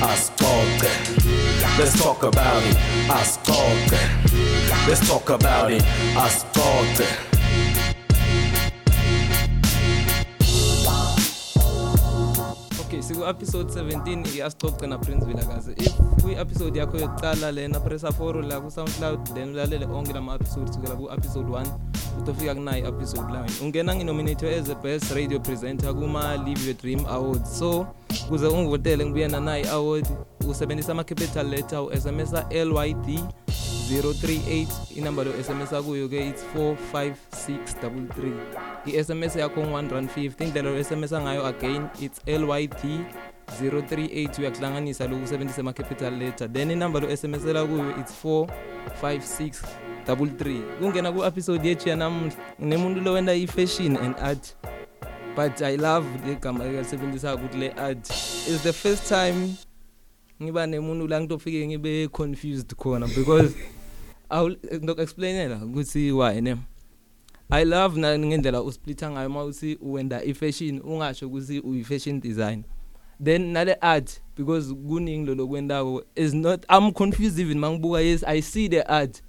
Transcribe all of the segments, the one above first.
asixoxe let's talk about it. Asixoxe let's talk about it. Asixoxe siku-episode 17 iyasixoxe naprince vilakazi. If kwi-episode yakho yokuqala lena pressa foro la ku-soundcloud then ulalele onke lama-episode sukela ku-episode 1 utofika kunayo i-episode line ungena nginominatwe as a best radio presenter kuma-live your dream awards. So kuze ungivotele ngibuye nanayo i-award usebenzisa ama-capital letter u-sms lyd 038 inamba lo SMS akuyo ke it's 45633 i-SMS yakho ngu-150 indlela lo SMS ngayo again it's LYT 038 uyakuhlanganisa lokhu usebenzisa ama-capital letter. Then inamba lo SMS la kuyo it's 45633 kungena ku-episode yethu yanamuhla nemuntu lo wenda i-fashion and art but i love le gama ekalisebenzisa ukuthi le art. Is the first time ngiba nemuntu la ngitofike ngibe confused khona because awu ngizokuexplainela ukuthi why ne I love na ngendlela usplitha ngayo mawuthi wenda ifashion ungasho ukuthi uyi fashion design. Then nale art because kuningi lo lokwendako is not I'm confused even mangibuka yes I see the art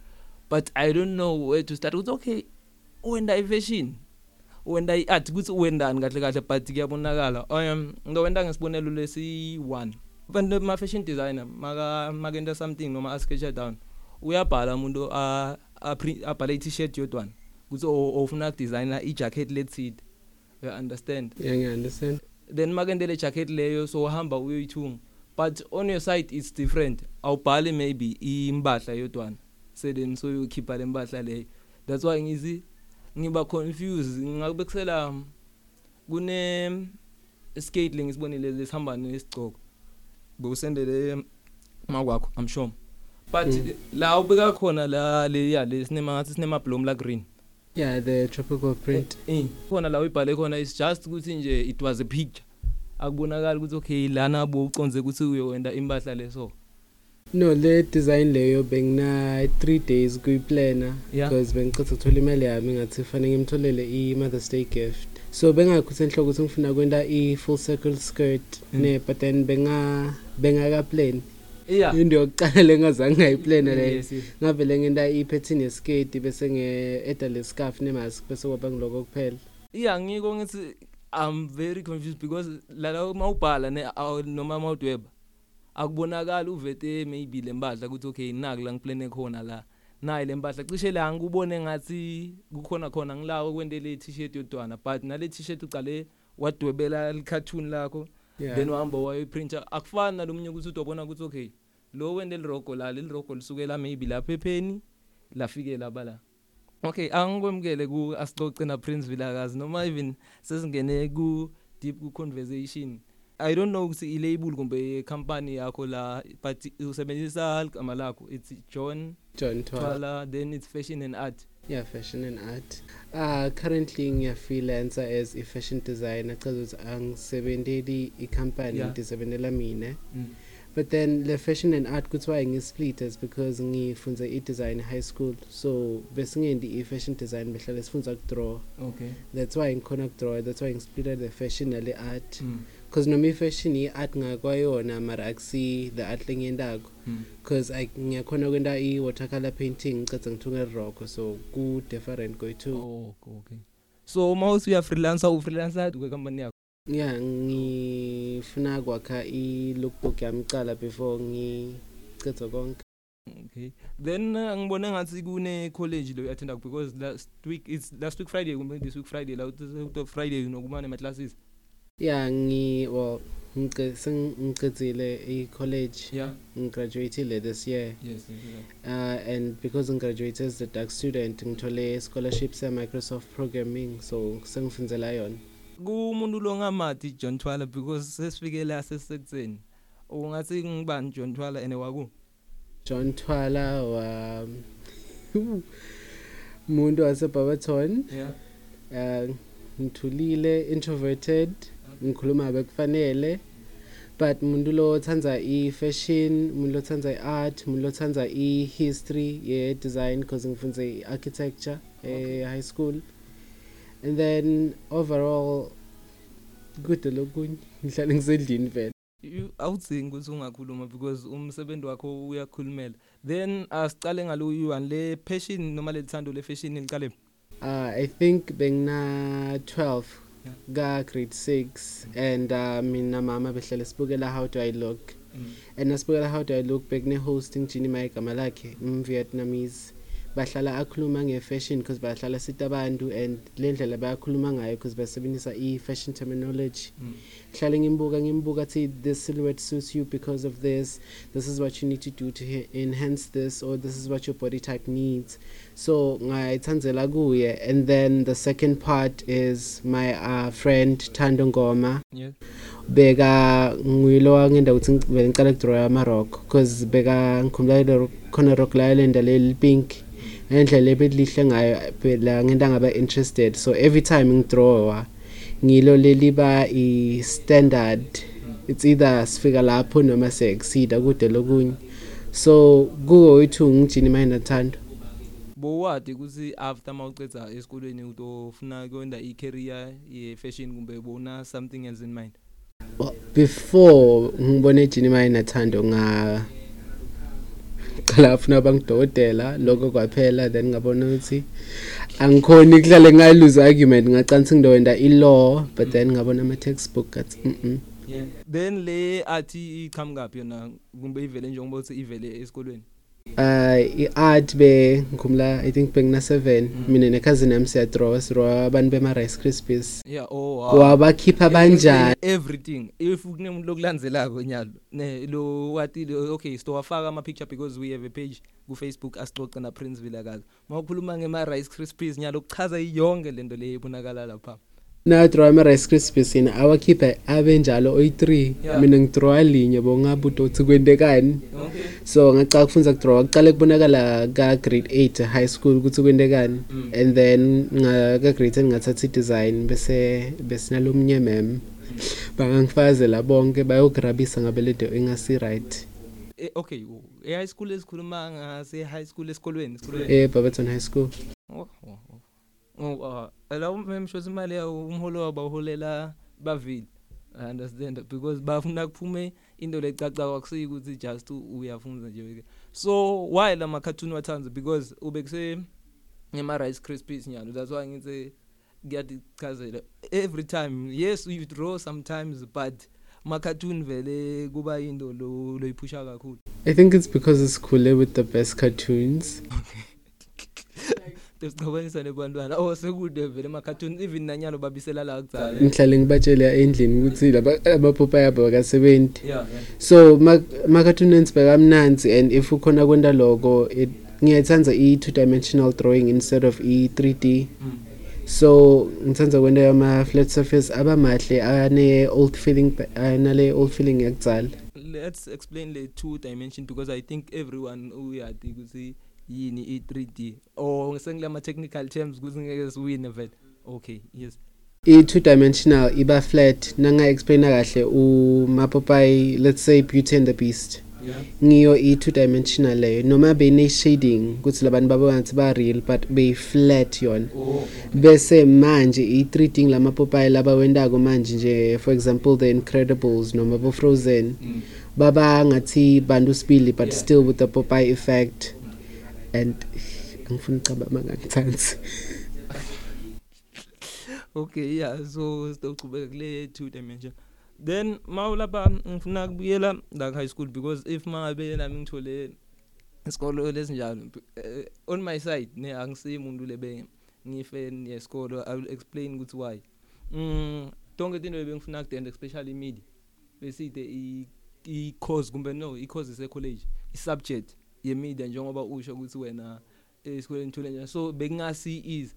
but I don't know where to start ukuthi okay wenda ifashion wenda iart kuthi wendani kahle kahle but kuyabonakala. Um ngizowenda ngesibonelo lesi 1 abantu ma fashion designer maka makenta something noma a sketch down. Uyabhala umuntu a abhala i-t-shirt yodwana. Kuthi ofuna ukudesigner i-jacket lethide you understand? Yeah ngiya understand. Then makende le jacket leyo so uhamba uyoyithunga. But on your side it's different. Awubhali maybe imbahla yodwana. So then so you keep le mbahla leyo. That's why ngizi ngiba confused. Ngakubekisela kune skate lengisibonile lesihamba nesigcoko bokusendele makwakho i'm sure. But Mm. la ubeka khona la le ya lesinema ngathi sinema bloom la green. Yeah the tropical print. Eh khona la uyibhale khona is just ukuthi nje it was a picture. Akubonakala ukuthi okay lana bo uconze ukuthi uyowenda impahla leso. No le design leyo bengina 3 days kuyiplana Yeah. because bengicitha ukuthola imali yami ngathi fanele ngimtholele i-mother's day gift. So bengakhuthi enhloko ukuthi ngifuna kwenta i-full circle skirt Mm. ne but then benga bengakaplani yeah. Into yokuqala lengazange ngayiplana leyo yes yes. Ngavele ngenta i-pattern yeskate bese nge-eda le-scarf nemask bese kwaba ngiloko kuphela. Yeah ngiko ngithi i'm very confused because la mawubhala noma mawudweba akubonakala uvete maybe lempahla ukuthi okay naku la ngiplane khona la? Nayi lempahla cishe la ngubone ngathi kukhona khona ngilawo kwendele i-t-shirt yodwana but nale t-shirt ucale wadwebela i-cartoon lakho then uhamba wayiprinter akufani nalomunye ukuthi udobona ukuthi okay lo wende lirogo la leli rogo lisukela maybe lapha epheni lafike laba la okay angikwemukele ku asixoxe na Prince Vilakazi noma even sesingene ku deep ku conversation. I don't know ukuthi i-label kumbe i-company yakho la but usebenzisa igama lakho it's John john twala Twala then it's fashion and art. Yeah fashion and art. Uh currently ngiya freelancer as a fashion designer chaza ukuthi angisebenteli i-company Yeah. ngisebentela mina. Mm. But then le fashion and art kuthiwa ngi-split as because ngifunze i-design high school. So besingendi i-fashion design behlale sifunza ukudraw. Okay. That's why ngikhona ukudraw that's why ngisplita the fashion nale art. Mm. because noma i-fashion i-art ngakwayona mara akusi the art lengiyentako Mm. because ngiyakhona kwenta i-watercolor painting ngicedza ngithunga iroko so ku-different kwethu oh okay. So mawusi uya freelancer u freelancer kwe company yakho ya ngifuna kwakha i-lookbook yami kucala before ngicedza konke Okay. Then uh, ngibone ngathi kune college lo attenda because last week it's last week Friday kumbe this week Friday la uthi Friday nokumane ma classes. ya ngi well ngicedzile i-college Yeah. ngigraduatile this year Yes. uh, and because ngigraduate as a dark student ngithole scholarship se-microsoft programming so sengifundzela yona Kumuntu lo ngamati John Twala because sesifike la sesekutseni. Ungathi ngibani John Twala ene waku? john twala wa muntu wasebarberton Yeah. uh, ngithulile introverted ngikhuluma bekufanele but muntu lo othandza i-fashion muntu lo othandza i-art muntu lo othandza i-history ye-design because ngifunze i-architecture Okay. e-high school and then overall kude lokunye. Ngihlale ngisendlini vele. You- awudzingi ukuthi ungakhuluma because umsebenzi wakho uyakhulumela. Then asicale ngalo you1 le passion noma lelithando le fashion liqale Uh, I think bengina 12 ka grade 6 and uh, mina mama behlala sibukela how do I look? And nasibukela how do I look bekune hosting Ginny Mai igama lakhe um Vietnamese bahlala akhuluma nge-fashion because bahlala sita abantu and le ndlela bayakhuluma ngayo because basebenzisa i-fashion terminology. Hlale ngimbuka ngimbuka thi this silhouette suits you because of this. This is what you need to do to he- enhance this or this is what your body type needs. So ngayithandzela kuye. And then the second part is my uh, friend Thando Ngoma. Yeah. Beka nguyilo wangenda ukuthi ngivele ngicala ukudraw ama-rock because beka ngikhumbula ile rock- khona rock island leli pink. Ngendlela ebelihle ngayo phela ngenta ngaba interested. So every time ngidrawa ngilo leliba i-standard it's either sifika lapho noma siyaexceeda kude lokunye. So kuwo wethu ngijini mayina thando bowadi ukuthi after mawucedza esikolweni utofuna kwenda i-career ye-fashion kumbe bona something else in mind? Well, before ngibone ejini mayina thando nga qala afuna bangidokotela lokho kwaphela then ngabona ukuthi angikhoni kuhlale ngayilose argument ngacana sengidowenda i-law but then ngabona ama-textbook athi mm then le athi iqhamukaphi yona? Kumbe ivele njengoba uthi ivele esikolweni. Uh i-art be ngikhumula i think bengina 7 mina nekhazini yami siyadraw sidraw abantu bema-rice crispies yeah oh wow. wabakhipha banjani? everything. If kunemuntu lokulandzelako nyalo ne lo wathi lo- okay sto wafaka ama picture because we have a page ku Facebook asixoxe na Prince Vilakazi. Mawukhuluma ngema rice crispies nyalo kuchaza yonke lento le ibonakala lapha. Nadraw ama-rice crispies yena awakhipha abe njalo oyi-3 Yeah. mina ngidrawa linye bongabuda ukuthi kwentekani okay. So ngacala kufunza kudraw kuqale kubonakala ka-grade 8 high school ukuthi kwentekani Mm. and then nga- ka-grade 10 ngathatha i-design bese besinalomnye mem. Bangangifazela bonke bayograbisa ngabe lento ingasi-right Eh, okay oh, e high school esikhuluma ngase high school esikolweni esikolweni? Ebarberton high school. Oh oh oh uh, la umshoza imali yawo umholo wabo uholela bavile. I understand because bafuna kuphume into lecaca kwakusiyi ukuthi just u- uyafunza nje. So why la cartoon wathanza because ubekuse ngema rice crispies nyalo. That's why ngithi ngiyakuchazela every time. Yes you draw sometimes but ma cartoon vele kuba into lo loyiphusha kakhulu. I think it's because sikhule with the best cartoons. sicabangisa nebantwana oh sekude vele ama cartoons even nanyalo babisela la kudzala ngihlale ngibatshele endlini ukuthi laba- amapopayi abo akasebenzi. Yeah so ama-cartoons bekamnanzi and if ukhona kwenta loko it- ngiyayithanda i-two dimensional drawing instead of i-3 d. Mm. so ngithanda kwenta ama-flat surface abamahle ane-old feeling anale old feeling yakudzala let's explain the two dimension because i think everyone uyati ukuthi yini i3D or sengile ama technical terms ukuthi ngeke siwine vele. Okay yes. I-two dimensional iba flat nanga-explaina kahle umapopayi let's say beauty and the beast. Yeah. Ngiyo i-two dimensional leyo. Noma bene-shading ukuthi labantu babona ngathi ba-real but beyi-flat yona. Oh bese manje i-3 d ngilamapopayi laba wendako manje nje for example the incredibles noma bo-frozen. Mm. baba ngathi bantu sibili but Yeah. still with the popeye effect. And angifuna ucaba mangangithansi okay yeah so sizochubeka kule two dimension then mawulapha ngifuna kubuyela la high school because if mangabe nami ngithole isikolo lesinjalo eh, on my side ne angisiyi umuntu lebe ngifan yesikolo i will explain ukuthi why mm tonke into ebengifuna kudenda especially media beside i i course kumbe no i course ise college i subject ye media njengoba usho ukuthi wena esikoleni thole njani. So bekungasi easy.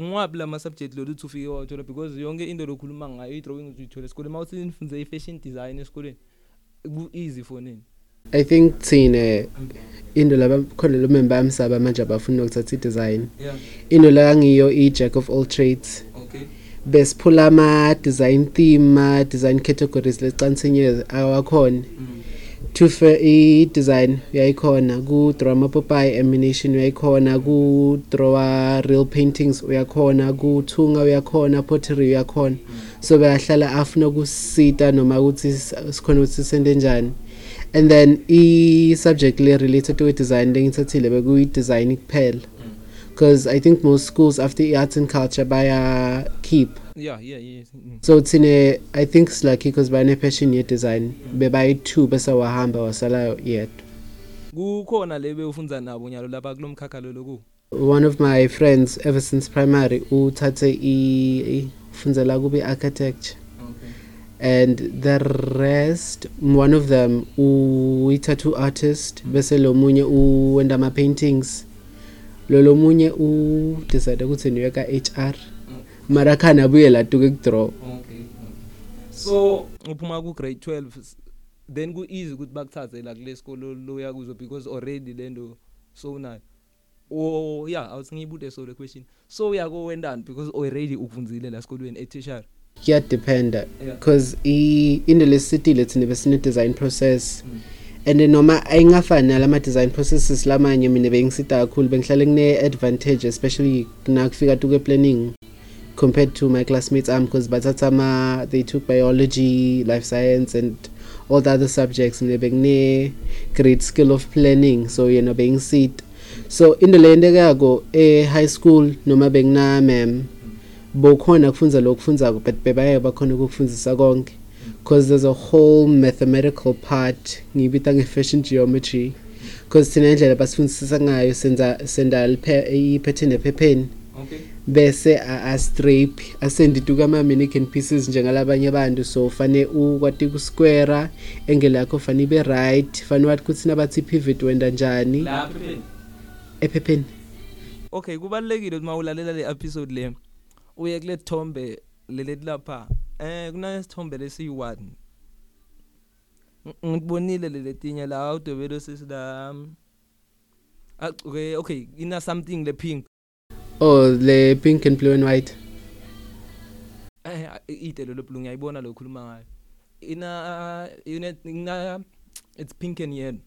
Ngwabi lama subject lo luthi ufike wathola? Because yonke into lokhuluma ngayo i drawing uzithola esikoleni. Mawuthi nifunze i fashion design esikoleni ku easy for nini? I think thina into laba khona lo member amsaba manje abafuna ukuthatha i-design. Yeah. Into la ngiyo i-jack of all trades. Okay. Besiphula ama-design theme ma-design categories lecansinye awakhona. Mm. Two fe i-design uyayikhona ku-draw amapopayi amination uyayikhona ku-drawa real paintings uyakhona kuthunga uyakhona pottery uyakhona. So beyahlala afuna ukusita noma ukuthi s- sikhona ukuthi sende njani. And then i-subject le related to design lengithathile bekuyi-design kuphela. Because i think most schools after i-arts and culture baya keep yeah yeah yeah mm. so thine i think silucky because bane-passion ye-design bebayi-two bese wahamba wasala yedwa kukhona le bewufunza nabo nyalo lapha kulomkhakha lo loku? One of my friends ever since primary uthathe i- i- ufunzela kube architecture okay. And the rest one of them uyi-tattoo artist bese lo munye uwenda ama-paintings. Lo lo munye udecide ukuthi niweka HR mara khana abuye latuke kudraw okay so uphuma ku grade 12 s- then ku easy ukuthi bakuthathe la kule sikolo loya kuzo because already lento so nayo oh yeah awusingibude so le question. So uyako wendani because already ufundzile la sikolweni etishara kuyadependa Yeah. because into lesithile thina besine-design process. Mm. and noma ayingafani nalama design processes lamanye mina bengisita kakhulu bengihlale kune-advantage especially nakufika tuke planning. Compared to my classmates am because bathatha ama they took biology life science and all the other subjects mina bengine-great skill of planning so yena bengisit so into le yentekako e-high school noma bengina-mam bokhona kufunza lokhu kufunzako but bebaye bakhona ukufundisa konke because there's a whole mathematical part ngiyibita nge-fashion geometry because thina indlela basifundisisa ngayo senza senda liphe- i-pattern ephepheni okay. Bese a-strape asenditu kama-mannequin pieces njengalabanye abantu. So fane ukwati kusquare engele yakho fane ibe right. Fane wathi kuthi nabathi pivot wenda njani? Ephepheni. Okay kubalekile ukuthi mawulalela le episode le uye kule thombe lelethi lapha eh kunesithombe lesiyi-1 Ng- ngibonile leletinye la awudobelo sisila okay okay ina something le pink oh le pink and blue and white. Eh ide lo blue ngiyayibona lo khuluma ngayo. Ina ina ina it's pink and yellow.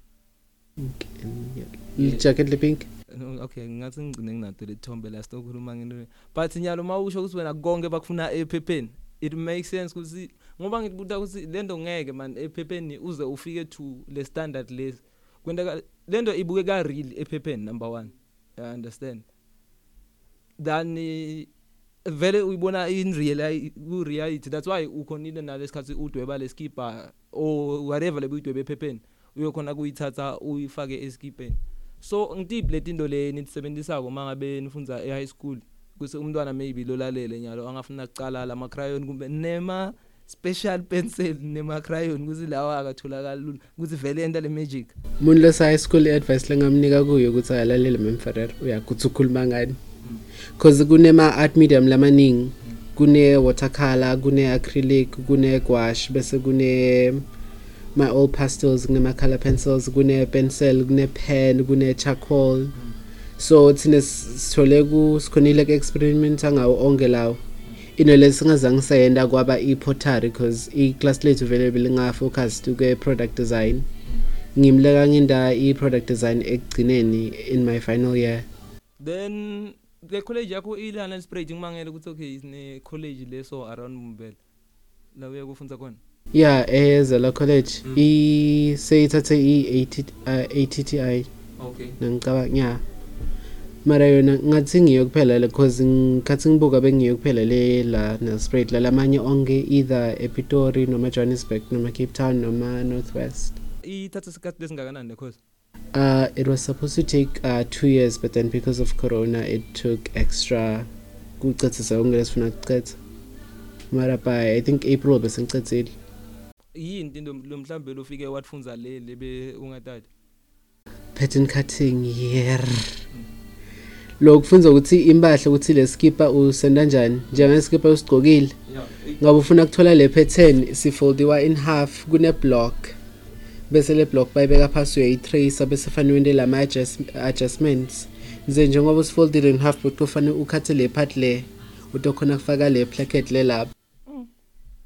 Jacket le pink? No, okay ngathi ngigcine nginato lethombe la sitokhuluma ngento but nyalo mawusho ukuthi wena konke bakufuna ephepheni it makes sense ukuthi ngoba ngibuta ukuthi lento ngeke man ephepheni uze ufike to le standard lesi. Kwenta lento ibukeka real ephepheni number 1 i understand? Then eh, vele uyibona in real ku reality that's why ukhonile nalesikhathi udweba leskipa or whatever lebuyidwebe ephepheni uyokhona kuyithatha uyifake eskipeni so ngitiphi letinto le nitisebenzisako mangabe nifundza e high school? Kuse umntwana maybe lolalele nyalo angafuna ukucala lama crayon kumbe nema special pencil nema crayon kuzi lawa akatholakala lula kuthi vele enta le magic. Umuntu lesa-high school i-advice lengamnika kuyo ukuthi akalalele memferer uyakuthi ukhuluma ngani? Cause kunema-art medium lamaningi. Kune-watercolor kune-acrylic kune-gwash bese kune ma-all pastels kunema-color pencils kune-pencil kune-pen kune-charcoal so thina s- sithole ku sikhonile ku-experimenta ngawo onke lawo. Into lesingazange sayenda kwaba i-pottery because i-class lethu vele belingafocus tuke-product design. Ngimleka ngenda i-product design ekugcineni in my final year. Then le college yakho ilana spread ngimangele ukuthi okay sine college leso around Mbombela. La uya kufundza khona? Yeah ezela college. Mm. i seyithathe i-ATTI okay. Nangicabanga yeah mara yona ngathi ngiyo kuphela le cause ngikhathi ngibuka bengiyo kuphela le la nelspruit la lamanye onke either epitori noma johannesburg noma cape town noma northwest. Ithatha isikhathi lesingakanani le course uh, it was supposed to take uh, two years but then because of corona it took extra mara by i think april bese ngicethile yini into lo mhlambe lo fike watfunza le lebe ungatati pattern cutting yer lo kufunza ukuthi impahla ukuthi le skipa usenda njani njengeskipha usigqokile. Yeah. Ngabe ufuna kuthola le pattern sifoldiwa in half kune block. Bese le block bayibeka phasi uyayitracer bese fanele wende lama adjust, adjustments. Nze njengoba usifoldile in half but kufanele ukhathe le part le utokhona kufaka le placket le lapha.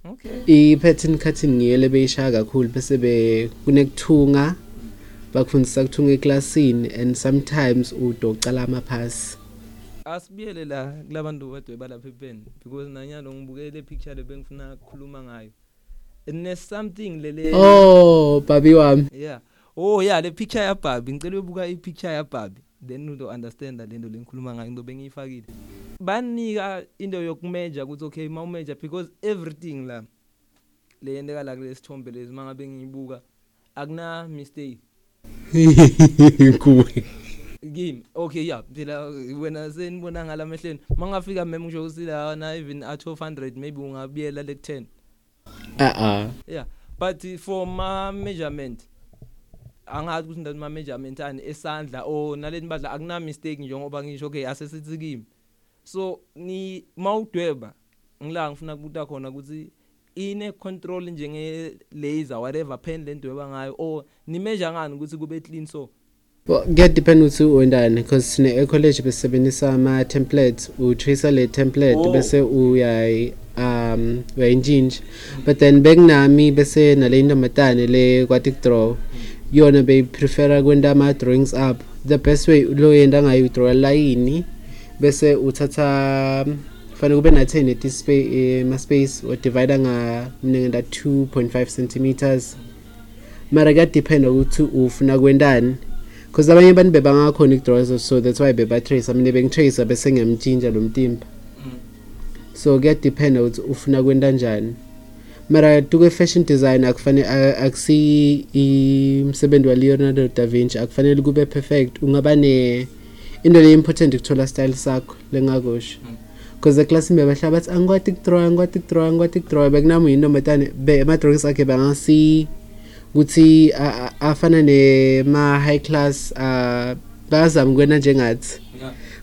Okay. I-pattern cutting ngiyo lebeyishaya kakhulu bese be kunekuthunga bakufundisa kuthunga eklasini and sometimes udocala amaphasi. Asibiyele la kulabantu badweba lapha epeni because nanyalo ngibukele le picture le bengifuna ukukhuluma ngayo. Ne something lele oh babi wami. Yeah. Oh yeah le picture ya Barbie ngicela ubuka i picture ya Barbie then uzo understand lento lengikhuluma ngayo into bengiyifakile banika into yokumeasure ukuthi okay ma umeasure because everything la le yendeka la kule sithombe lezi mangabe ngiyibuka akuna mistake. Kuwe. Kimi? Okay yeah phela wena senibona ngala mehleni mangafika mem ngisho usila na even at 100 maybe ungabiyela le 10 ah ah yeah but for ma measurement angazi ukuthi ndathi ma measurement ani esandla or naleni badla akuna mistake njengoba ngisho okay asesithi kimi. So ni mawudweba ngila ngifuna ukubuta khona ukuthi ine control njenge laser whatever pen lendweba ngayo or ni measure ngani ukuthi kube clean so? Well, kuyadepend ukuthi uwendani because sine e-college besebenzisa ama-templates utracer le template Oh. bese uyayi um uyayintshintsha but then bekunami bese nale intombazane le kwathi draw. Yona beyiprefera kwenta ama-drawings up. The best way lo yenta ngayo udraw layini bese uthatha fanele kube na-10 ma-space udivide nga mina ngenta 2.5 centimeters. Mara kuyadependa ukuthi ufuna kwentani because abanye abantu bebangakhona ukudraw so that's why bebatrace mina bengitrace bese ngiyamtshintsha lo mtimba. So kuyadependa ukuthi ufuna kwenta njani? Mara tuke fashion design akufanele a- akusi imsebenzi wa Leonardo da Vinci akufanele kube perfect. Ungaba ne into le important ukuthola style sakho lengakusho because eklasini bebahlala bathi angikwati ukudraw angikwati ukudraw angikwati ukudraw bekunami yintombazane be ama-drawings akhe bangasi ukuthi a- a- afana nema high class uh bazama kwena njengathi. yeah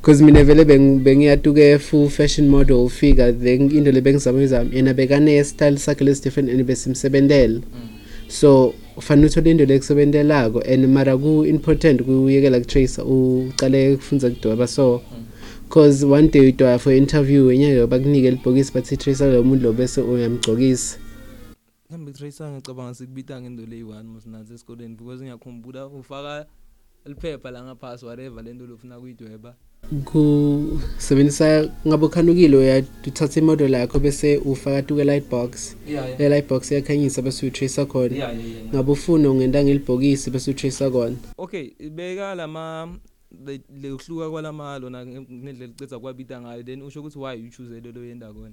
because mina vele beng- bengiyatuke full fashion model figure then into le bengizama izama yena bekane style sakhe lesi different and besimsebentela so ufanele uthole into lekusebentelako and mara ku important kuyekela kutracer ucale kufunza kudweba. So cause one day udweba for interview enyaka bakunike libhokisi bathi tracer lo muntu lo bese uyamgcokisa. Kambe tracer ngicabanga sikubita ngento le yi-1 musinathi esikoleni because ngiyakhumbula ufaka liphepha la ngaphasi whatever lento lofuna kuyidweba kusebenzisa ngabe ukhanukile uyathatha imodel yakho bese ufaka tuke light box yeah. Le light box iyakhanyisa bese utracer khona. Yeah yeah, yeah. ngabe ufuna ungenta ngelibhokisi bese utracer kona okay beka lama le- lekuhluka kwalamalo na ngendlela licetha kwabita ngayo then usho ukuthi why you choose lelo yenda kona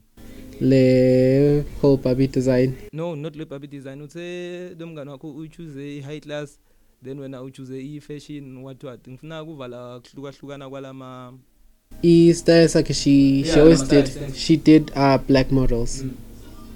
le whole barbie design. No not le baby design uthe lo mngane wakho uchoose i-high class. Then wena uchoose i-fashion what what? Ngifuna kuvala kuhlukahlukana kwalama i-style sakhe she, Yeah, she always lama-style did sense. she did uh, black models. Mm.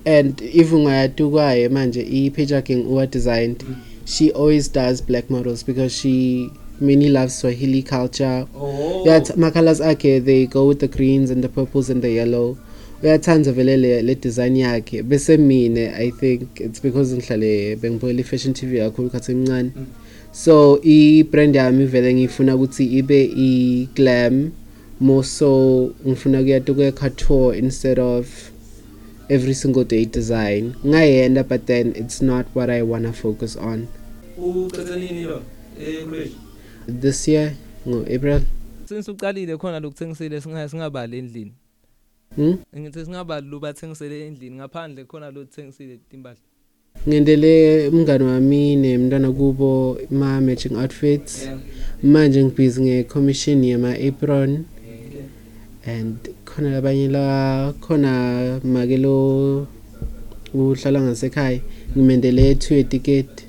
and if ungayatukaye manje i-page yakhe uwa designed she always does black models because she mainly loves swahili culture. Oh. Yeah ma-colors akhe they go with the greens and the purples and the yellow. Uyathanda vele le, le design yakhe. Bese mine i think it's because ngihlale bengibukela i-fashion tv kakhulu khathi emncane. Mm. So i-brand yami vele ngifuna ukuthi ibe i-glam more so ngifuna kuyata kuye-couture instead of every single day design. Ngayenda but then it's not what i wanna focus on. This year ngo-april. Since uqalile khona lokuthengisile singa singabali endlini. Hmm? ngithi singabali lo bathengisele endlini ngaphandle khona lo thengisile timbali ngendele umngane wami nemntwana kubo ma-matching outfits. Manje ngibhizi nge-commission yama-apron. And khona labanye la khona make lo uhlala ngasekhaya ngimendele two yetiketi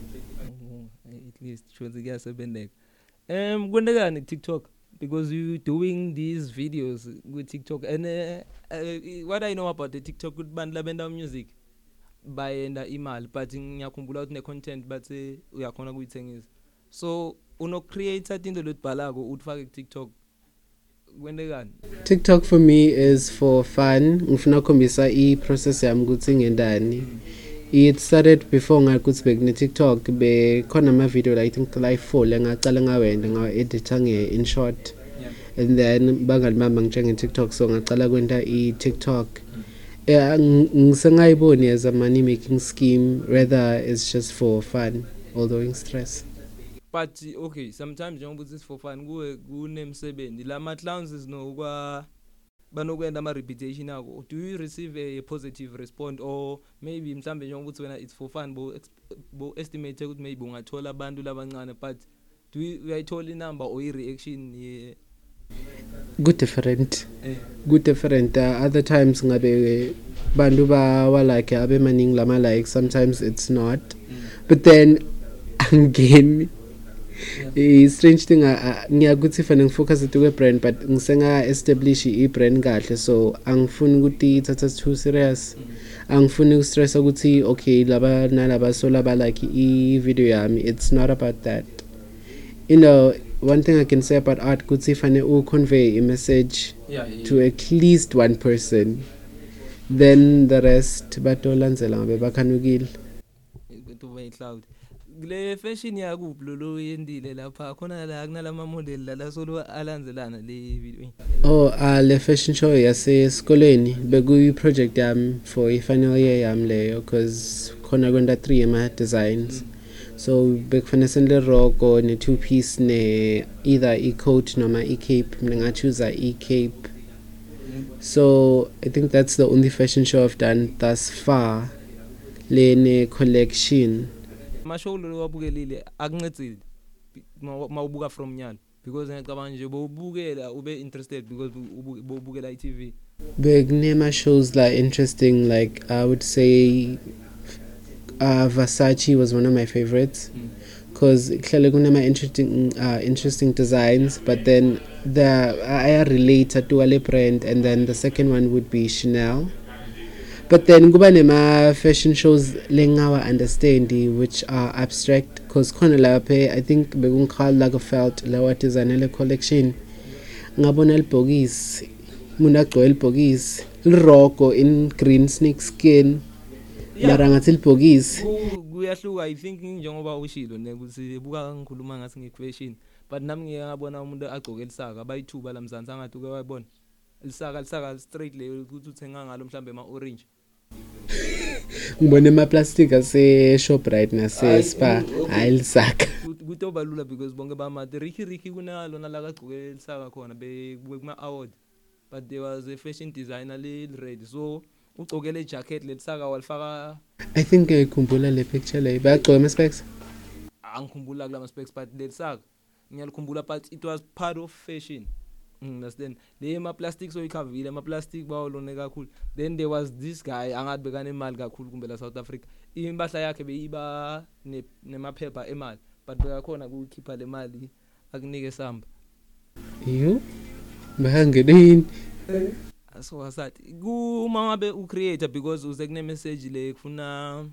Oh, at least shothi kuyasebenzeka. Um kwendekani TikTok? Because you doing these videos ku TikTok and uh, uh, what I know about the TikTok ukuthi bantu labenda music. Bayenda imali but ngiyakhumbula ukuthi ne content but eh, uyakhona kuyithengisa so uno creator into lotibhalako utfake ku TikTok kwendekani tiktok for me is for fun. Ngifuna ukukhombisa i-process yami ukuthi ngendani it started before ngathi ukuthi bekune-tiktok bekhona ama-video like, I think like four lengacala ngawenda ngawa-editha nge-inshort yeah. And then bangalibamba ngitshe nge-tiktok so ngacala kwenta i-tiktok. Yeah ng- ngisengayiboni as a money making scheme rather it's just for fun although in stress. But okay sometimes njengoba uthi for fun kuwe kunemsebenzi. Lama clowns sinokwa banokwenda ama reputation ako do you receive a positive response? Or maybe mhlambe njengoba uthi wena it's for fun bo bo estimate ukuthi maybe ungathola abantu labancane but do you uyayithola inumber or i reaction ye? good different. Eh good different. Uh, other times ngabe bantu bawalike abe maningi lama like sometimes it's not. But then angeni i strange thing uh, uh, ngiyakuthi fanele ngifocus kwe brand but ngisenga establish i brand kahle. So angifuni ukuthi ithatha too serious. Angifuni ukustress ukuthi okay laba nalaba so laba like i video yami. It's not about that. You know one thing i can say about art ukuthi fanele u convey a message yeah to at least one person. Then the rest batolandzela ngabe bakhanukile. Kuba icloud kule fashion yakuphi lolo yendile lapha? Khona la kunalama model la la solo alandzelana le video. Oh uh, le fashion show yasesikoleni bekuyi project yami for i-final year yami leyo cause khona kwenta 3 ema designs so bekufanele senhle roko ne two piece ne either i-coat noma i-cape mina ngachuza i-cape. So i think that's the only fashion show i've done thus far. Lene collection amashow lo wabukelile akuncedile mawubuka from nyalo. Because ngicabanga nje bowubukela ube interested because ubu- bowubukela i-TV bekunema shows la interesting like i would say uh, versace was one of my favorites. Because kuhlale kunama interesting uh, interesting designs but then the i relate to ale brand and then the second one would be chanel. But then kuba nema fashion shows lengawa understand which are abstract because khona lapha i think bekungikhala lagerfeld lawa designele collection. Ngabona libhokisi umuntu agcoke libhokisi lirogo in green snake skin. Mara ngathi libhokisi. Ku- kuyahluka i think njengoba ushilo ne ukuthi buka ngikhuluma ngathi ngi-fashion but nami ngike ngabona umuntu agcoke lisaka bayithuba la mzansi angathi uke wayibona. Lisaka lisaka straight leyo ukuthi uthenga ngalo mhlambe ama-orange ngibona emaplastic ase-shoprite nase-spa. Hhayi lisaka Kut- kutoba lula because bonke bamade ricky ricky kunalo nala kagcoke lisaka khona bekuwe kuma-award but there was a fashion designer le-red so ugcokele ijacket lelisaka walifaka i think ngiyayikhumbula le picture leyo. Bayagcoka ama-specs? Angikhumbula kula ma-specs but lelisaka ngiyalikhumbula but it was part of fashion. Mm, understand? Le ma-plastic soyikhavile ama-plastic bawolone kakhulu. Then there was this guy angathi bekanemali kakhulu kumbe la south africa. Impahla yakhe beyiba ne- nemaphepha emali but bekakhona kukhipha le mali akunike samba yo bahangenini so asathi kuma ngabe ucreator because uze kune message le kufuna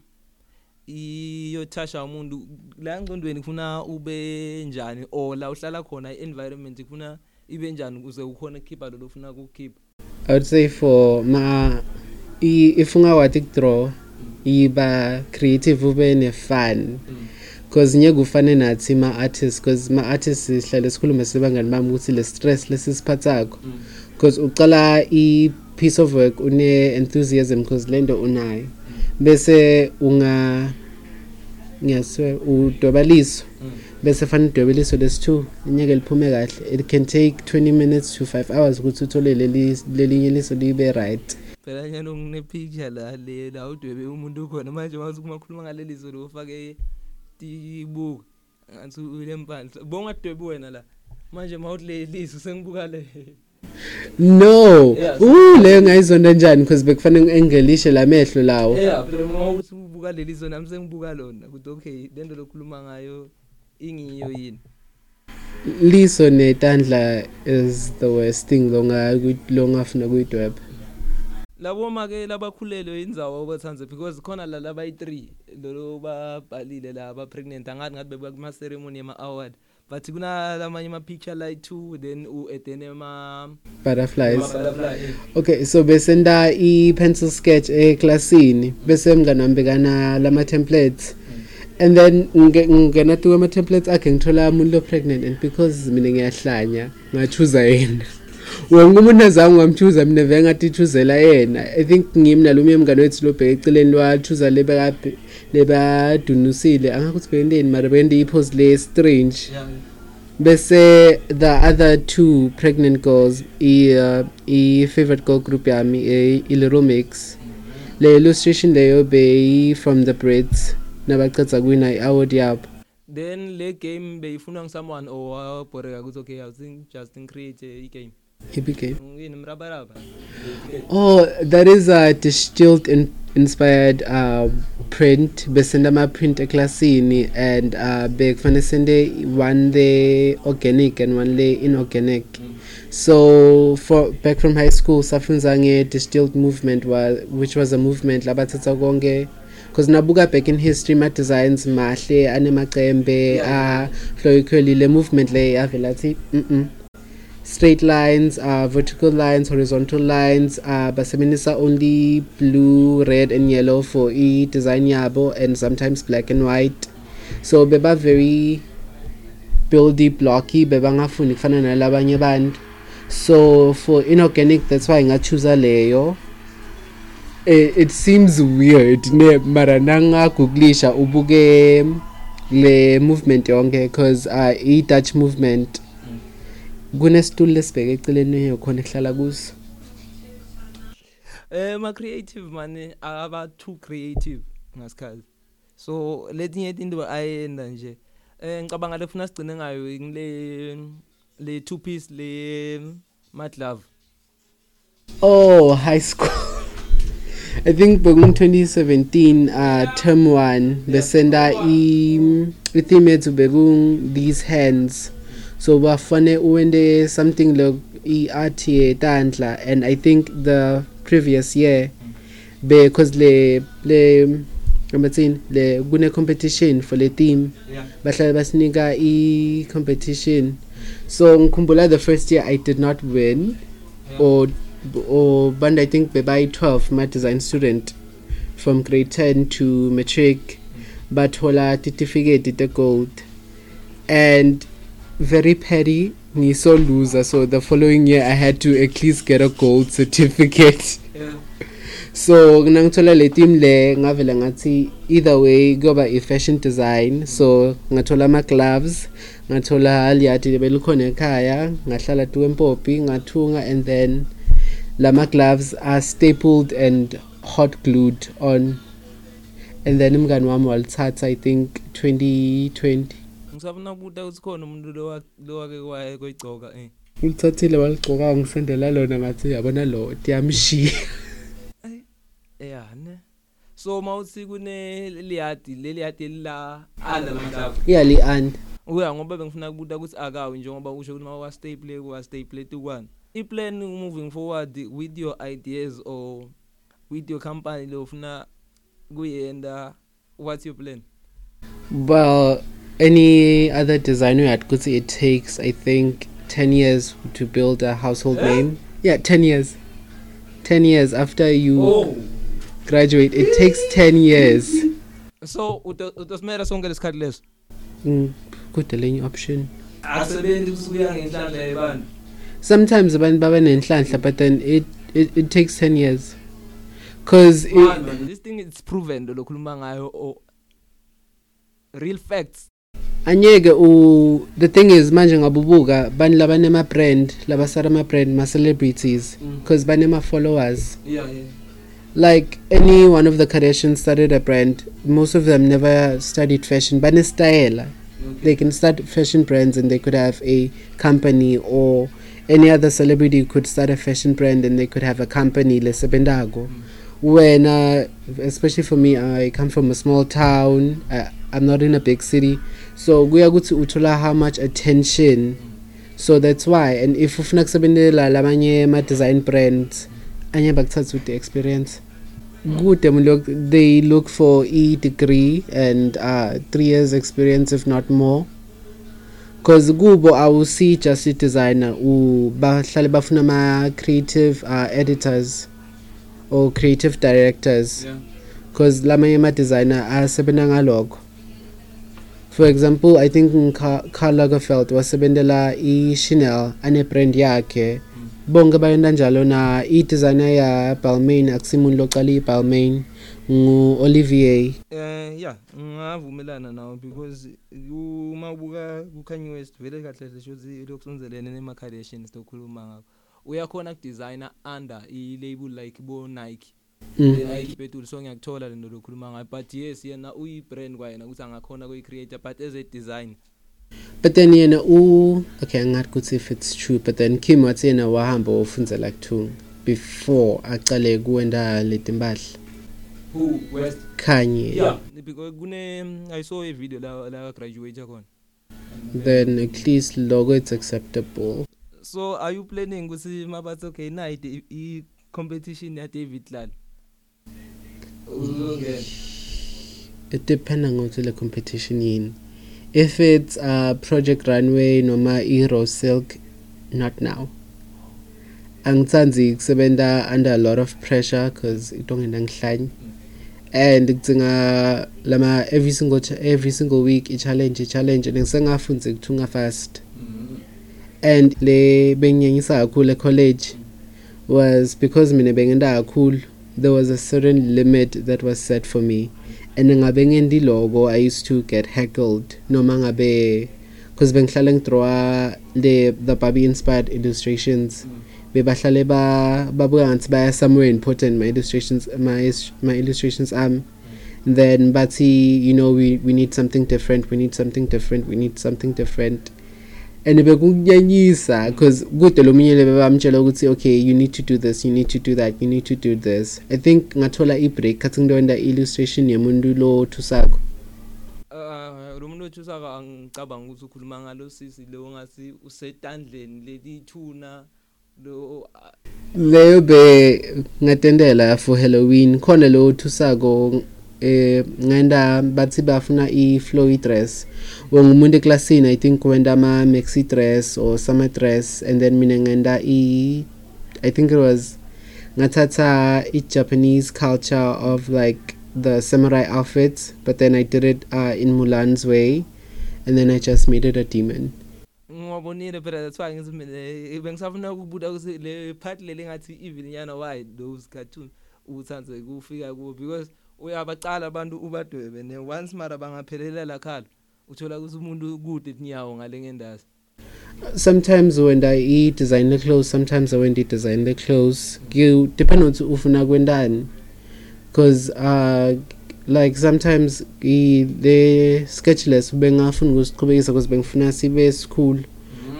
iyothasha umuntu la ngcondweni kufuna ube njani or la uhlala khona i-environment kufuna ibe njani ukuze ukhona ukukhipha lolo ufuna ukukhipha? I would say for ma i- if ungawati kudraw iba creative ube ne-fun. Because ngeke ufane nathi ma-artists because ma-artists sihlale sikhulume sebangani bami ukuthi le stress lesisiphathakho because uqala i-piece of work une-enthusiasm because lento unayo. Bese unga ngiyaswear udwebaliso bese fanele udwebeliso lesi-two inyeke liphume kahle. It can take 20 minutes to 5 hours ukuthi uthole leli- lelinye liso libe right. Phela nyalo ngine-picture la le la udwebe umuntu ukhona. Manje mawuthi kumakhuluma ngaleliso lo ufake tibuka ngathi ule mpandla bongadwebi wena la. Manje mawuthi le liso sengibuka le. No. Yeah, uh leyo ngayizonda njani? Because bekufanele engelishe la mehlo lawo. Yeah phela mawuthi ubuka leliso nami sengibuka lona. Ukuthi okay lento lokhuluma ngayo ingiyo yini? Liso netandla is the worst thing longa longafuna kuyidweba labo make labakhulelwe indzawo obathanze because khona la labayi-3 lolo babhalile la ba-pregnant angathi ngathi bebuka kuma-ceremony yama-award. But kunalamanye ama-picture like-two then u-edene ma butterflies. Okay so besenda i-pencil sketch eklasini bese mngani wami bekana lama-templates and then nge- ngingena tu kwama-templates akhe ngithola umuntu lo-pregnant and because mina ngiyahlanya ngachuza yena. Wonke umuntu azange ngamchuza mina vele ngathi chuzela yena. I think ngimi nalomnye mngane wethu lobheka eceleni lwachuza lebekade lebadunusile angakuthi bendeni mara bende ipose le strange. Bese the other two pregnant girls i uh, i favorite girl group yami i Little Mix le illustration leyo be from the Brits nabacetha kwina i-award yabo. Then le game beyifunwa ngisomeone owabhoreka ukuthi okay awuthi just create i-game. Ibigame yini mrabaraba? Oh, that is a distilled in inspired uh, print. Besenda ma print eklasini and uh, bekufane sende one le organic and one le inorganic. So for back from high school safunza nge distilled movement was which was a movement labathatha konke because nabuka back in history ma designs mahle anemacembe a flowy le movement le yavela athi mm -mm. Straight lines uh, vertical lines horizontal lines uh, basebenzisa only blue red and yellow for e design yabo and sometimes black and white. So beba very buildy blocky bebangafuni kufana nalabanye abantu. So for inorganic that's why ngachoose leyo. It, it seems weird ne mara nangagooglisha ubuke le movement yonke because uh, i Dutch movement kunesitulo lesibheke eceleni yokhona ehlala kuso. Eh ma creative man aba too creative ngasikhathi. So letinye into ayenda nje. Eh ngicabanga lefuna sigcine ngayo ngile le two piece le mat love oh high school. I think bekungu 2017 uh term 1 besenda i i-theme yethu bekung these hands. So bafane uwende something like i-art yetandla and i think the previous year because le le amathini le kune competition for le team. Bahlala basinika i competition so ngikhumbula the first year i did not win or or band i think bebayi 12 my design student from grade 10 to matric bathola certificate te gold. And very petty ngiso loser. So the following year i had to at least get a gold certificate. So nangithola le team le ngavela ngathi either way kuyoba i-fashion design. So ngathola ama-gloves ngathola aliyati belikhona ekhaya ngahlala tukwempopi ngathunga and then lama-gloves are stapled and hot glued on. And then umngani wami walithatha i think 2020 ngisafuna ukubuta ukuthi khona umuntu lo wake kwaye koyigcoka eh. Ulithathile waligqoka ngisendela lona ngathi yabona lo tiyamshiya. Yeah ne. So mawuthi kune liyadi leliyadi la under lamhlaba iyali and uya ngoba bengifuna ukubuta ukuthi akawe njengoba usho ukuthi mawa staple kwa staple tukwana iplan moving forward with your ideas or with your company lo ufuna kuyenda what's your plan? Well any other designer uyati ukuthi it takes i think 10 years to build a household name? Yeah 10 years. 10 years after you graduate it takes 10 years. So utosimela sonke lesikhathi leso? Mm, kude lenye option. Asebenzi kusukuya ngenhlanhla yebantu sometimes abantu baba nenhlanhla but then it, it, it takes 10 years. Man, this thing is proven lo khuluma ngayo real facts. Anyeke u the thing is manje ngabubuka bani labanema brand labasara ama brand ma celebrities Mm. because banema followers yeah yeah. Like any one of the Kardashians started a brand most of them never studied fashion bane style they can start fashion brands and they could have a company or any other celebrity could start a fashion brand and they could have a company lesebendago when uh, especially for me i come from a small town uh, i'm not in a big city. So kuya kuthi uthola how much attention. So that's why and if ufuna kusebenzela lamanye ama design brands anye bakuthatha the experience. Good them look they look for e degree and uh 3 years experience if not more. Because kubo awusi just i-designer u bahlale bafuna ama-creative uh, editors or creative directors. Yeah. Because lamanye ama-designer asebenza ngalokho. For example i think Ka- Karl Lagerfeld wasebentela i-chanel ane-brand yakhe. Bonke bayenda njalo na i-designer ya Balmain akusimuntu loqala i-Balmain ngu Olivier Eh yeah ngavumelana nawo because uma ubuka ku Kanye West vele kahle hle shothi lokusonzelene nema Kardashians tokhuluma ngakho. Uyakhona ukudesigner under i label like bo Nike Mm. the Nike Petul so ngiyakuthola lento lokhuluma ngayo but yes yena uyi brand kwayena ukuthi angakhona kuyi creator but as a design. But then yena u okay angathi ukuthi if it's true but then Kim wathi yena wahamba wofundzela kuthunga before aqale kuwenda letimpahla who West? Kanye. Yeah. Because kune I saw a video la la graduate khona. Then at least logo it's acceptable. So are you planning ukuthi mabathi okay night i competition ya David Lal uzongena it depends ngokuthi le competition yini if it's uh project runway noma i-raw silk not now. Angithandi kusebenta under a lot of pressure because itongena ngihlanye and kudzinga lama every single ch- every single week i-challenge i-challenge and ngisengafunze kuthunga fast and le bengiyenyisa kakhulu e-college was because mina bengenda kakhulu. There was a certain limit that was set for me. And ngabe ngendi logo i used to get heckled. Noma ngabe because bengihlala ngidrawa the the barbie inspired illustrations. Bebahlale ba babuka ngathi baya somewhere important my illustrations my my illustrations am then bathi you know we we need something different we need something different we need something different. And bekunyanyisa because kude lo munye lebe bamtshela ukuthi okay you need to do this you need to do that you need to do this i think ngathola i-break khathi ngidonda illustration yemuntu lo thusakho Uh lo muntu othusaka angicabanga ukuthi ukhuluma ngalo sisi lo ngasi usetandleni letithuna lo leyo be ngatendela for halloween khona lo thusako eh ngenda bathi bafuna i-flowy dress wengumuntu eklasini i think wenda ama maxi dress or summer dress and then mina ngenda i i think it was ngathatha i-japanese culture of like the samurai outfits but then i did it uh, in mulan's way and then i just made it a demon. Ngwabonile phela that's why ngithi mina eh, bengisafuna ukubuta ukuthi le part leli ngathi even yana why those cartoon uthanze kufika kuwo because uyabacala abantu ubadwebe ne once mara bangaphelela khala uthola ukuthi umuntu kude tinyawo ngale ngendazi sometimes when I eat design the clothes, sometimes I won't eat design the clothes. You depend on ufuna kwendani. Cause uh like sometimes i the sketchless ube ngafuna ukusiqhubekisa because bengifuna sibe school.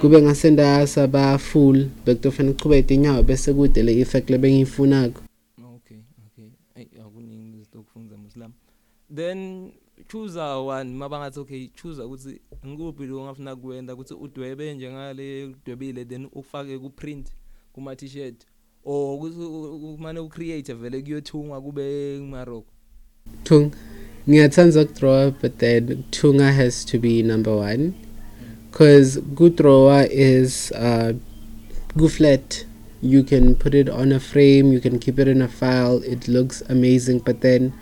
Kube ngasenda saba full bekutofana uqhubeke inyawo bese kude le effect lebengiyifunako. Then choose one mabangathi okay choose ukuthi ngikuphi lo ngafuna kuwenda ukuthi udwebe njengale udwebile then ufake ku print kuma t-shirt or ukuthi u- u- kumane ucreate vele kuyothungwa kube kumaroko Tung. Ngiyathanda ukudraw but then Tunga has to be number one. Cause good drawer is uh good flat. You can put it on a frame, you can keep it in a file, it looks amazing, but then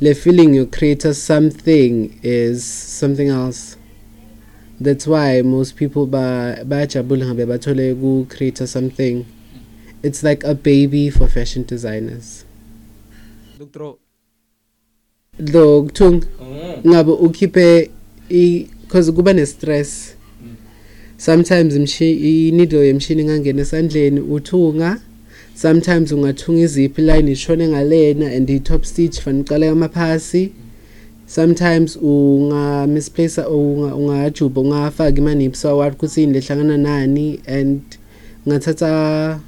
the feeling you create a something is something else. That's why most people ba bajabula ngabe bathole ku create a something. It's like a baby for fashion designers. lokudraw Though Tung ngabe ukhiphe i cause kuba ne stress sometimes imshi i needle yemshini ingangena esandleni uthunga sometimes ungathunga iziphi line ishone ngalena and i top stitch fanele uqale amaphasi. Sometimes unga misplace unga ungajuba ungafaka imanipsi award ukuthi ini lehlangana nani and ngathatha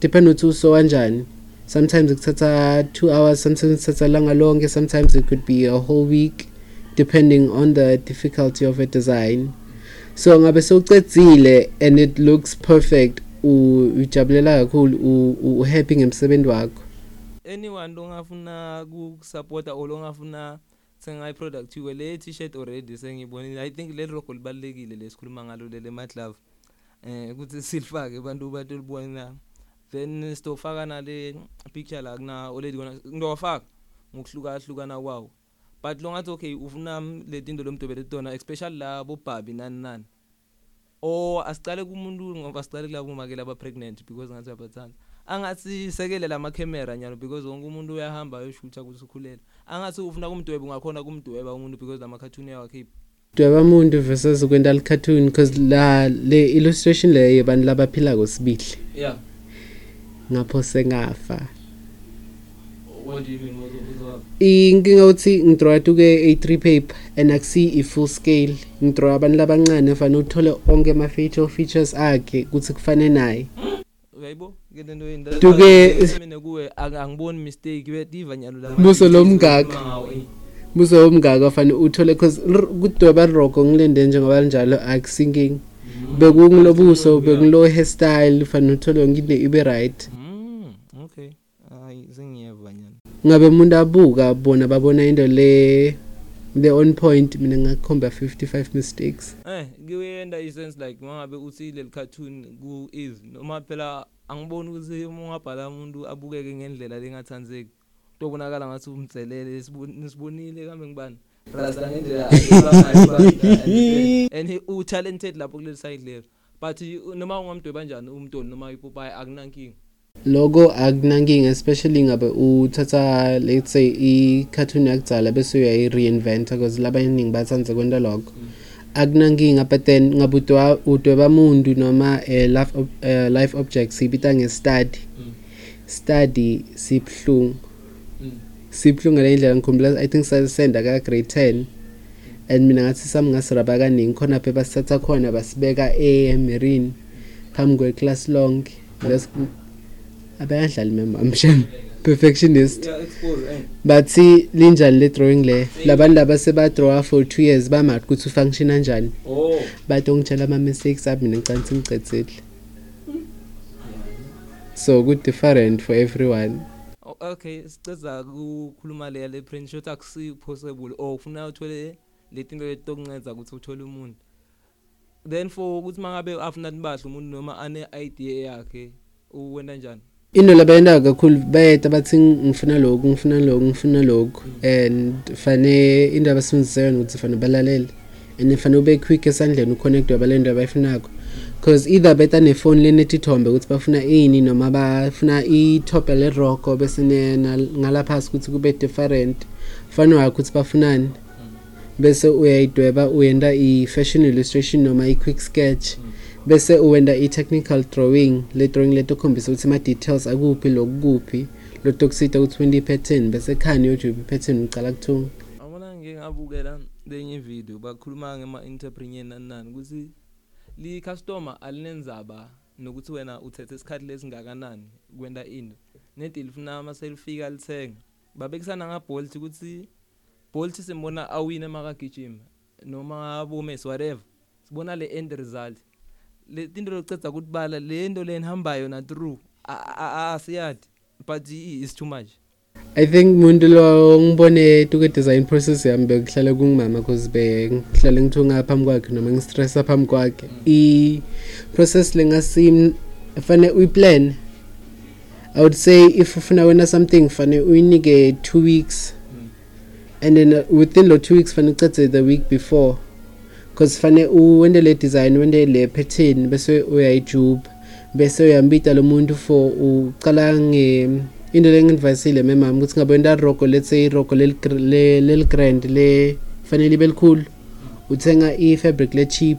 depend ukuthi uso kanjani sometimes kuthatha 2 hours sometimes kuthatha langa lonke sometimes it could be a whole week depending on the difficulty of a design. So ngabe sewucedzile and it looks perfect u- ujabulela kakhulu uhappy ngemsebenzi wakho. Anyone longafuna ukusupporta or longafuna senga i-product yiwe le t-shirt already sengibonile i think le logo libalulekile lesikhuluma ngalo lele maglove eh ukuthi silifake abantu bathi libona then sitofaka nale picture la kuna already kona ngiyowafaka ngokuhluka hlukana kwawo. But longathi okay ufuna letinto lomdobele tona especially labo bhabi nani nani. Or asicale kumuntu ngoba sicale kulabo make laba pregnant because ngathi uyabathanda. Angathi sekele lama camera nyalo because wonke umuntu uyahamba ayoshootha ukuthi ukhulela angathi ufuna kumdweba ungakhona kumdweba umuntu because lama cartoon yakhe dweba muntu versus kwenta li-cartoon because la le illustration leyo abantu labaphila kosibili yeah. Ngapho sengafa. What do you mean? What what inkinga uthi ngidrawa tuke a3 paper and akusi i-full scale. Ngidrawa abantu labancane fanele uthole onke ama-facial features akhe ukuthi kufane naye. Uyayibo? Ke lento yini Duke- mina kuwe ang- angiboni mistake bediva nyalo la Buso lomngaka. buso womngaka fanele uthole cause r- kudweba roko ngilende njengoba linjalo akusinking bekungilobuso bekungilo hairstyle fanele uthole yonke into ibe right mm okay hayi sengiyeva nyalo ngabe umuntu abuka bona babona into le the on point mina ngakhomba 55 mistakes. Eh kuyenda isense like mangabe uthi leli cartoon ku is noma phela angiboni ukuthi uma ungabhala umuntu abukeke ngendlela lengathandzeki tobonakala ngathi umtselele sibon- sibonile kambe ngibani? Rasta ngendlela and he- u-talented lapho kuleli side lelo. But you- noma ungamdweba njani umntoni noma ipopayi akunankinga loko akunankinga especially ngabe uthatha let's say i-cartoon yakudzala bese uyayi-reinventa because labaningi bathanda kwenta lokho. Akunankinga but then ngabe udweba muntu noma um life, ob- eh, life objects siyibita nge-study. Study sibuhlungu. Sibuhlungu ngale ndlela ngikhumbula i think sasenda ka-grade 10 and mina ngathi sami ngasiraba kaningi khona phe basithatha khona basibeka emarine phambi kweclass lonke. Bes- abayanhlali memamshem perfectionist. Yeah expose eh? Bathi linjani le drawing le. Labantu laba sebadrawa for two years bamati ukuthi ufunctiona njani. Oh. Bathi ongitshela ama-mistakes ami mina ngicane sengicedzile so ku-different for everyone. O- okay siceza ukukhuluma le le print shot akusi possible or ufuna uthole letinto letokunceda ukuthi uthole umuntu. Then for ukuthi mangabe afuna nibahle umuntu noma ane idea yakhe uwena njani? Into labayendayo kakhulu bayeta bathi ngifuna lokhu ngifuna lokhu ngifuna lokhu and fane into abasebenzisa yona ukuthi fane balalele and fane ube quick esandleni uconnectwe bale nto abayifunako. Because either beta nefoni lenetithombe ukuthi bafuna ini noma bafuna ithobe leroko bese ngalaphasi ukuthi kube different fane wakho ukuthi bafunani. Bese uyayidweba uyenda i-fashion illustration noma i-quick sketch. Bese uwenda i-technical drawing le drawing letokhombisa ukuthi ama-details akuphi lokuphi lotokusita ukuthi wenda i-pattern bese khani yojuba i-pattern ucala kuthunga. Abona ngike ngabukela lenye video bakhuluma ngema-entrepreneur nani nani ukuthi li-customer alinenzaba nokuthi wena uthethe isikhathi lesingakanani kwenta into nedi lifuna maselifika lithenga babekusana ngabolt ukuthi bolt simbona awine makagijima noma abomesi whatever. Sibona le end result. Le tinto locedza kutibala le nto le nihambayo na through asiyadi but i- is too much. I think muntu lo ngibone tuke design process yami bekuhlale kungimama cause bengihlale ngithunga phambi kwakhe noma ngistressa phambi kwakhe. I-process lengasi fane uyiplan. I would say if ufuna wena something fane uyinike two weeks. And then uh, within lo two weeks fane ucedze the week before. Because fane uwende le design wende le pattern bese uyayijuba bese uyambita lo muntu for ucala nge into lengidvayisile memami ukuthi ngabe wenda roko let's say iroko leli-grand le fanele ibe likhulu uthenga i-fabric le-cheap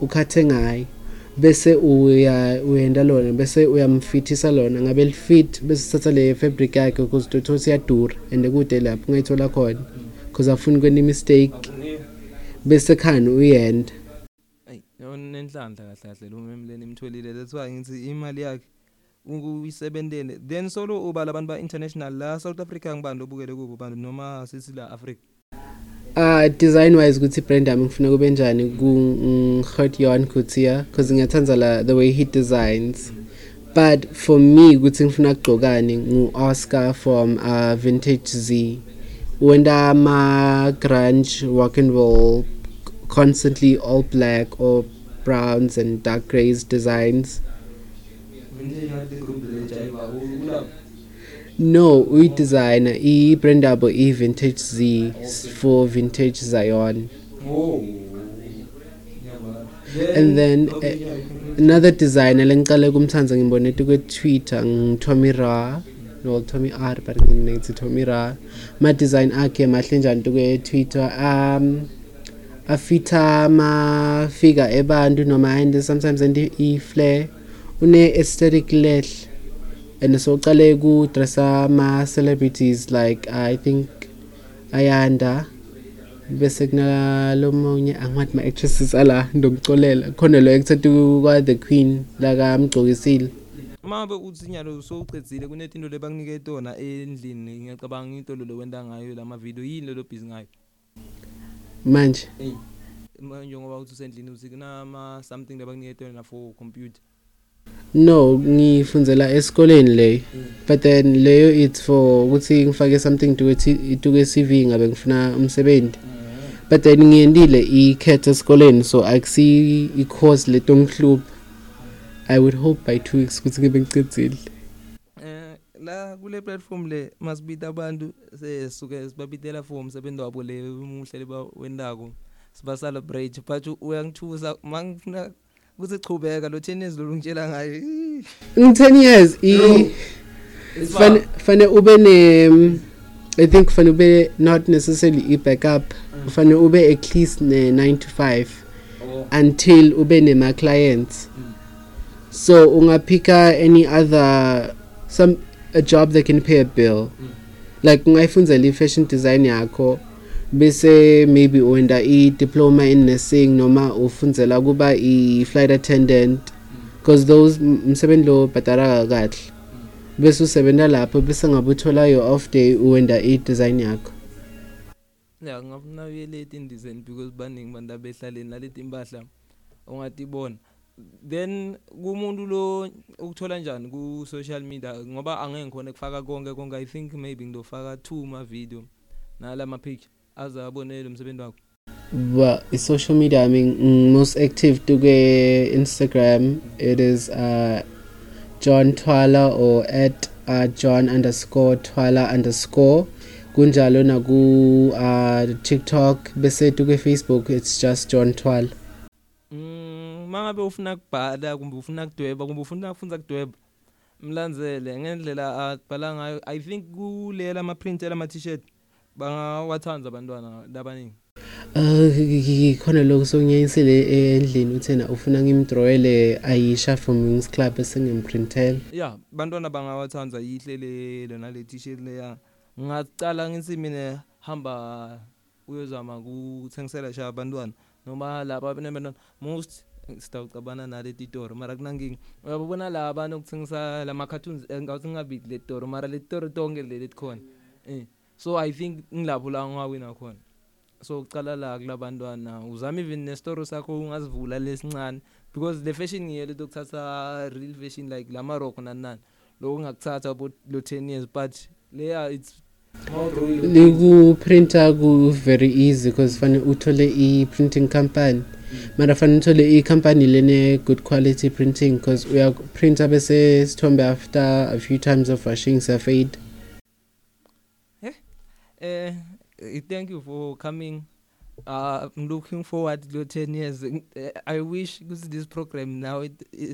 ukhathe ngayo bese uya uyenda lona bese uyamfithisa lona ngabe lifit bese uthatha le fabric yakhe ukuze utotho siyadura and kude lapho ungayithola khona because afuni kwena i-mistake. Bese khani uyenda. Ayi yona nenhlanhla kahle kahle lo memleni imtholile that's why ngithi imali yakhe ukuyisebentele then solo uba labantu ba-international la south africa ngibani lobukele kubo bantu noma sithi la africa uh design wise ukuthi brand yami ngifuna kube njani ku-hurt yon kutia because ngiyathanda la the way he designs. But for me ukuthi ngifuna kugcokani ngu-oscar from uh, vintage z. wenda ama-grunge rock and roll constantly all black or browns and dark grays designs. No uyidesigner i-brand yabo i-vintage z for vintage zion. And then uh, another designer lengiqale kumthanza ngimbone kwe-twitter ngithomi ra. No Tommy R but nginethi Tommy Ra. Ma design akhe mahle njani kwe-twitter um afitha ama figure ebantu noma and sometimes and i-flare une aesthetic lehle and so uqale ku dressa ama celebrities like i think ayanda bese kunalomunye angiwathi ma-actresses ala ndokucolela khona lo actor kwa the queen la kamgcokisile mabe uthi nyalo sowucedzile kunetinto lebanginike tona endlini ngiyacabanga into lo wenda ngayo lama video yini lo busy ngayo? Manje. Manje ngoba uthi usendlini uthi kunama something lebanginike tona for computer. No ngifundzela esikoleni leyo but then leyo it's for ukuthi ngifake something to to CV ngabe ngifuna umsebenzi. But then ngiyendile ikhethe esikoleni so akusi i-course letongihlupha i would hope by 2 weeks ukuthi ngibe ngicedzile eh la kule platform le masibita abantu sesuke sibabitela for umsebenzi wabo le umuhle leba wendako siba celebrate but uyangithusa mangifuna ukuthi chubeka lo 10 years lo ngitshela ngayo. In 10 years i fane fane ube ne i think fane ube not necessarily i backup fane ube at least ne 9 to 5 until ube nema clients. So ungaphika any other some a job that can pay a bill. Like ungayifundzela i-fashion design yakho bese maybe wenda i-diploma in nursing noma ufundzela kuba i-flight attendant. Because those msebenzi lo bhatala kahle. Bese usebenza lapho bese ngabe uthola your off day uwenda i-design yakho. Ya ngafuna uyeleti in because baningi bantu abehlaleni naleti impahla ungatibona then kumuntu lo ukuthola njani ku social media? Ngoba angeke ngikhona kufaka konke konke. I think maybe ngidofaka two ma video nala ma picture azabonela umsebenzi wakho. Well i-social media i mean most active tuke instagram. It is uh, john twala or at uh, john underscore twala underscore. Kunjalo naku uh, tiktok. Bese tuke facebook it's just john twala. mm mangabe ufuna kubhala kumbe ufuna kudweba kumbe ufuna kufunza kudweba mlandzele ngendlela abhala ngayo. I think kulela ama print ama t-shirt bangawathanda abantwana labaningi. Uh khona lokho songiyayisele endlini uthena ufuna ngimdrawele Aisha from Wings Club esengimprintela yeah bantwana bangawathanda yihle le lona le t-shirt leya. Ngacala ngithi mina hamba uyozama kuthengisela sha abantwana noma laba benabantwana most sitawucabana nale titori mara kunankinga uyabona laba nokuthengisa lama cartoons ngawuthi ngabili le titori mara le titori tonke leli khona. Eh so i think ngilapho la ngawina khona. So ucala la kulabantwana uzama even nestory sakho ungazivula lesincane because the fashion ngiyele lokuthatha real fashion like la maroko nanani. Lokho ngakuthatha about lo 10 years but leya it's likuprinta ku very easy because fanele uthole i-printing company. Mara fanele uthole i-company lene good quality printing because uyaprinta bese sithombe after a few times of washing siyafade eh thank you for coming. Uh i'm looking forward to 10 years. I wish ukuthi this program now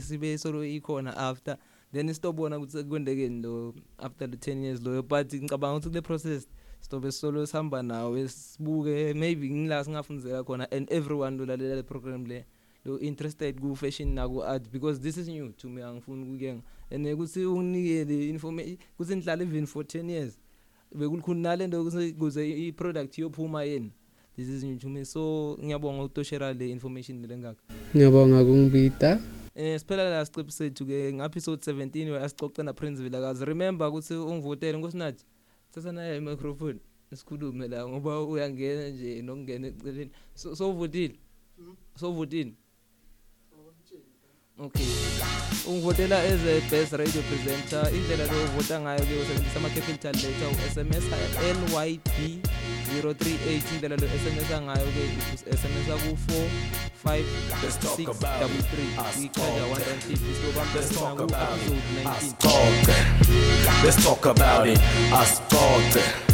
sibe solo ikhona after. Then sitobona ukuthi kwendekeni lo after the 10 years lo but ngicabanga ukuthi kule process sitobe solo sihamba nawe sibuke maybe ngila singafundzela khona and everyone lo lalela le program le lo interested ku fashion na ku art because this is new to me angifuni ukuyenga and ukuthi unginikele information ukuthi nihlala even for 10 years bekulikhuni nalento kuze i product yophuma yini this is new to me so ngiyabonga utoshera le information lengaka ngiyabonga kungibita eh siphela la siqephu sethu ke nga episode 17 where asicoca na Prince Vilakazi. Remember ukuthi ungivotele nkosinathi? Thatha naye i microphone sikhulume la ngoba uyangena nje nokungena eceleni. So so votile so votile okay. Ungivotela as a best radio presenter indlela lo vota ngayo ke usebenzisa ama capital letter u SMS LYP 038 indlela lo SMS ngayo ke SMS ku 45633 ichaja 150 so Let's talk about it. episode